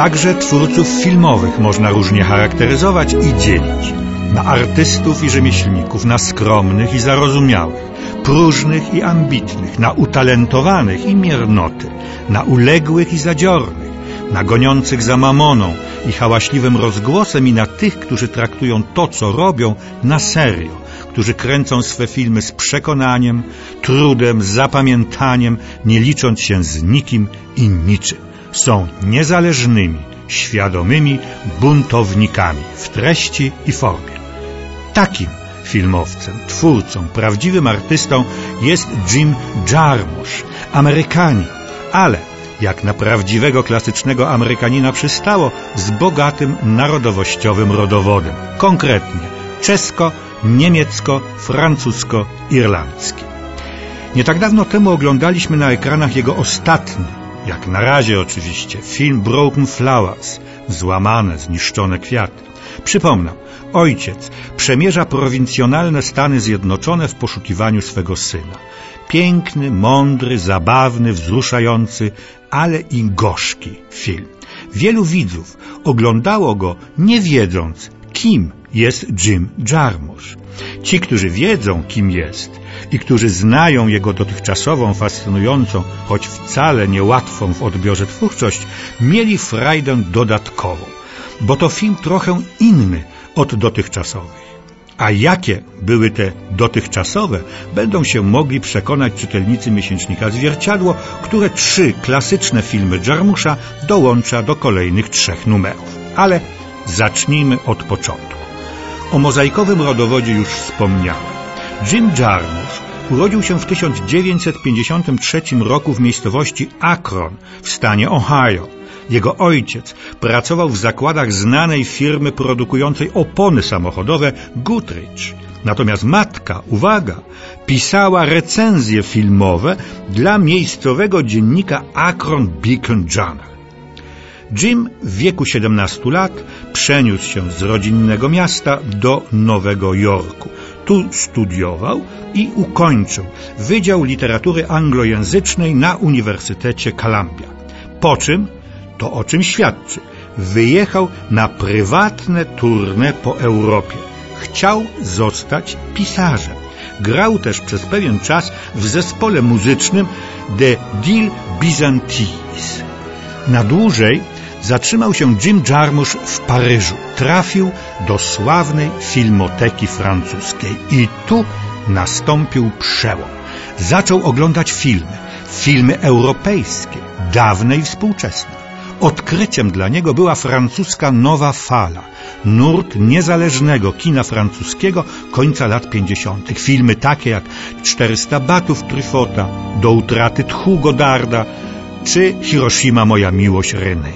Także twórców filmowych można różnie charakteryzować i dzielić. Na artystów i rzemieślników, na skromnych i zarozumiałych, próżnych i ambitnych, na utalentowanych i miernoty, na uległych i zadziornych, na goniących za mamoną i hałaśliwym rozgłosem i na tych, którzy traktują to, co robią, na serio, którzy kręcą swe filmy z przekonaniem, trudem, zapamiętaniem, nie licząc się z nikim i niczym są niezależnymi, świadomymi buntownikami w treści i formie. Takim filmowcem, twórcą, prawdziwym artystą jest Jim Jarmusch, Amerykanin, ale jak na prawdziwego klasycznego Amerykanina przystało, z bogatym narodowościowym rodowodem. Konkretnie czesko, niemiecko, francusko, irlandzki. Nie tak dawno temu oglądaliśmy na ekranach jego ostatni, jak na razie oczywiście, film Broken Flowers, złamane, zniszczone kwiaty. Przypomnę, ojciec przemierza prowincjonalne Stany Zjednoczone w poszukiwaniu swego syna. Piękny, mądry, zabawny, wzruszający, ale i gorzki film. Wielu widzów oglądało go nie wiedząc, kim jest Jim Jarmusch. Ci, którzy wiedzą, kim jest i którzy znają jego dotychczasową, fascynującą, choć wcale niełatwą w odbiorze twórczość, mieli frajdę dodatkową, bo to film trochę inny od dotychczasowych. A jakie były te dotychczasowe, będą się mogli przekonać czytelnicy miesięcznika Zwierciadło, które trzy klasyczne filmy Jarmusza dołącza do kolejnych trzech numerów. Ale zacznijmy od początku. O mozaikowym rodowodzie już wspomniałem. Jim Jarmusch urodził się w 1953 roku w miejscowości Akron w stanie Ohio. Jego ojciec pracował w zakładach znanej firmy produkującej opony samochodowe Goodrich. Natomiast matka, uwaga, pisała recenzje filmowe dla miejscowego dziennika Akron Beacon Journal. Jim w wieku 17 lat przeniósł się z rodzinnego miasta do Nowego Jorku. Tu studiował i ukończył Wydział Literatury Anglojęzycznej na Uniwersytecie Columbia. Po czym, to o czym świadczy, wyjechał na prywatne tournée po Europie. Chciał zostać pisarzem. Grał też przez pewien czas w zespole muzycznym The Deal Byzantines. Na dłużej zatrzymał się Jim Jarmusch w Paryżu. Trafił do sławnej filmoteki francuskiej i tu nastąpił przełom. Zaczął oglądać filmy, filmy europejskie, dawne i współczesne. Odkryciem dla niego była francuska nowa fala, nurt niezależnego kina francuskiego końca lat 50. Filmy takie jak 400 batów Truffautta, Do utraty tchu Godarda czy Hiroshima moja miłość René.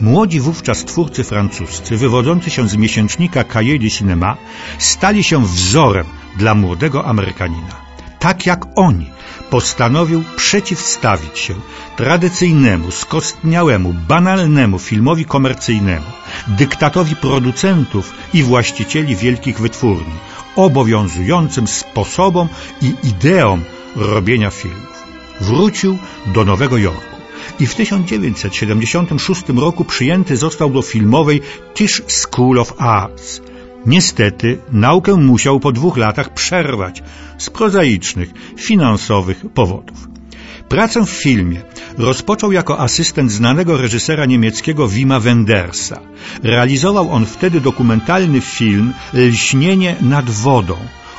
Młodzi wówczas twórcy francuscy, wywodzący się z miesięcznika Cahiers de Cinema, stali się wzorem dla młodego Amerykanina. Tak jak oni, postanowił przeciwstawić się tradycyjnemu, skostniałemu, banalnemu filmowi komercyjnemu, dyktatowi producentów i właścicieli wielkich wytwórni, obowiązującym sposobom i ideom robienia filmów. Wrócił do Nowego Jorku i w 1976 roku przyjęty został do filmowej Tisch School of Arts. Niestety naukę musiał po dwóch latach przerwać z prozaicznych, finansowych powodów. Pracę w filmie rozpoczął jako asystent znanego reżysera niemieckiego Wima Wendersa. Realizował on wtedy dokumentalny film Lśnienie nad wodą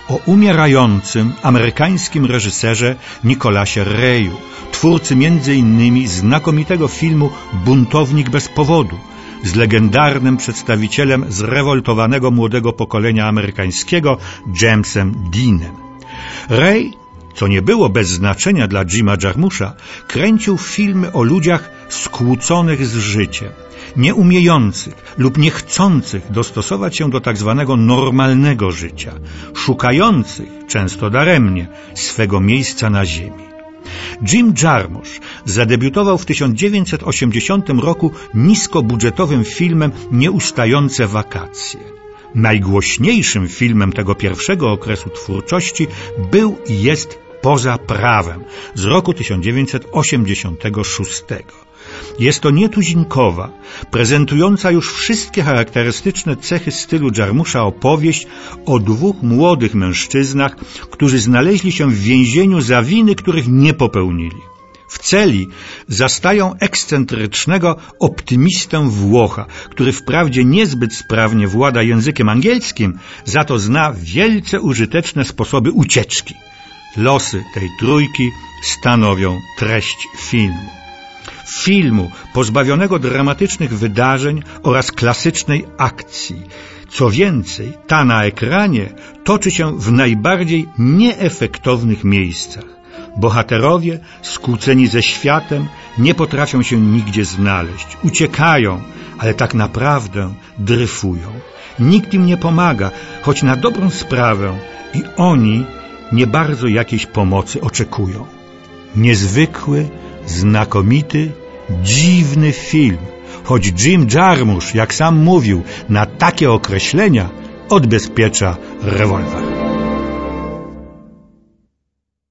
o umierającym amerykańskim reżyserze Nicolasie Reju, twórcy innymi znakomitego filmu Buntownik bez powodu z legendarnym przedstawicielem zrewoltowanego młodego pokolenia amerykańskiego Jamesem Deanem. Ray, co nie było bez znaczenia dla Jima Jarmusza, kręcił filmy o ludziach skłóconych z życiem, nieumiejących lub niechcących dostosować się do tak zwanego normalnego życia, szukających, często daremnie, swego miejsca na ziemi. Jim Jarmusch zadebiutował w 1980 roku niskobudżetowym filmem Nieustające wakacje. Najgłośniejszym filmem tego pierwszego okresu twórczości był i jest Poza prawem z roku 1986. Jest to nietuzinkowa, prezentująca już wszystkie charakterystyczne cechy stylu Jarmusza opowieść o dwóch młodych mężczyznach, którzy znaleźli się w więzieniu za winy, których nie popełnili. W celi zastają ekscentrycznego optymistę Włocha, który wprawdzie niezbyt sprawnie włada językiem angielskim, za to zna wielce użyteczne sposoby ucieczki. Losy tej trójki stanowią treść filmu. Filmu pozbawionego dramatycznych wydarzeń oraz klasycznej akcji. Co więcej, ta na ekranie toczy się w najbardziej nieefektownych miejscach. Bohaterowie, skłóceni ze światem, nie potrafią się nigdzie znaleźć. Uciekają, ale tak naprawdę dryfują. Nikt im nie pomaga, choć na dobrą sprawę i oni nie bardzo jakiejś pomocy oczekują. Niezwykły, znakomity, dziwny film, choć Jim Jarmusch, jak sam mówił, na takie określenia odbezpiecza rewolwer.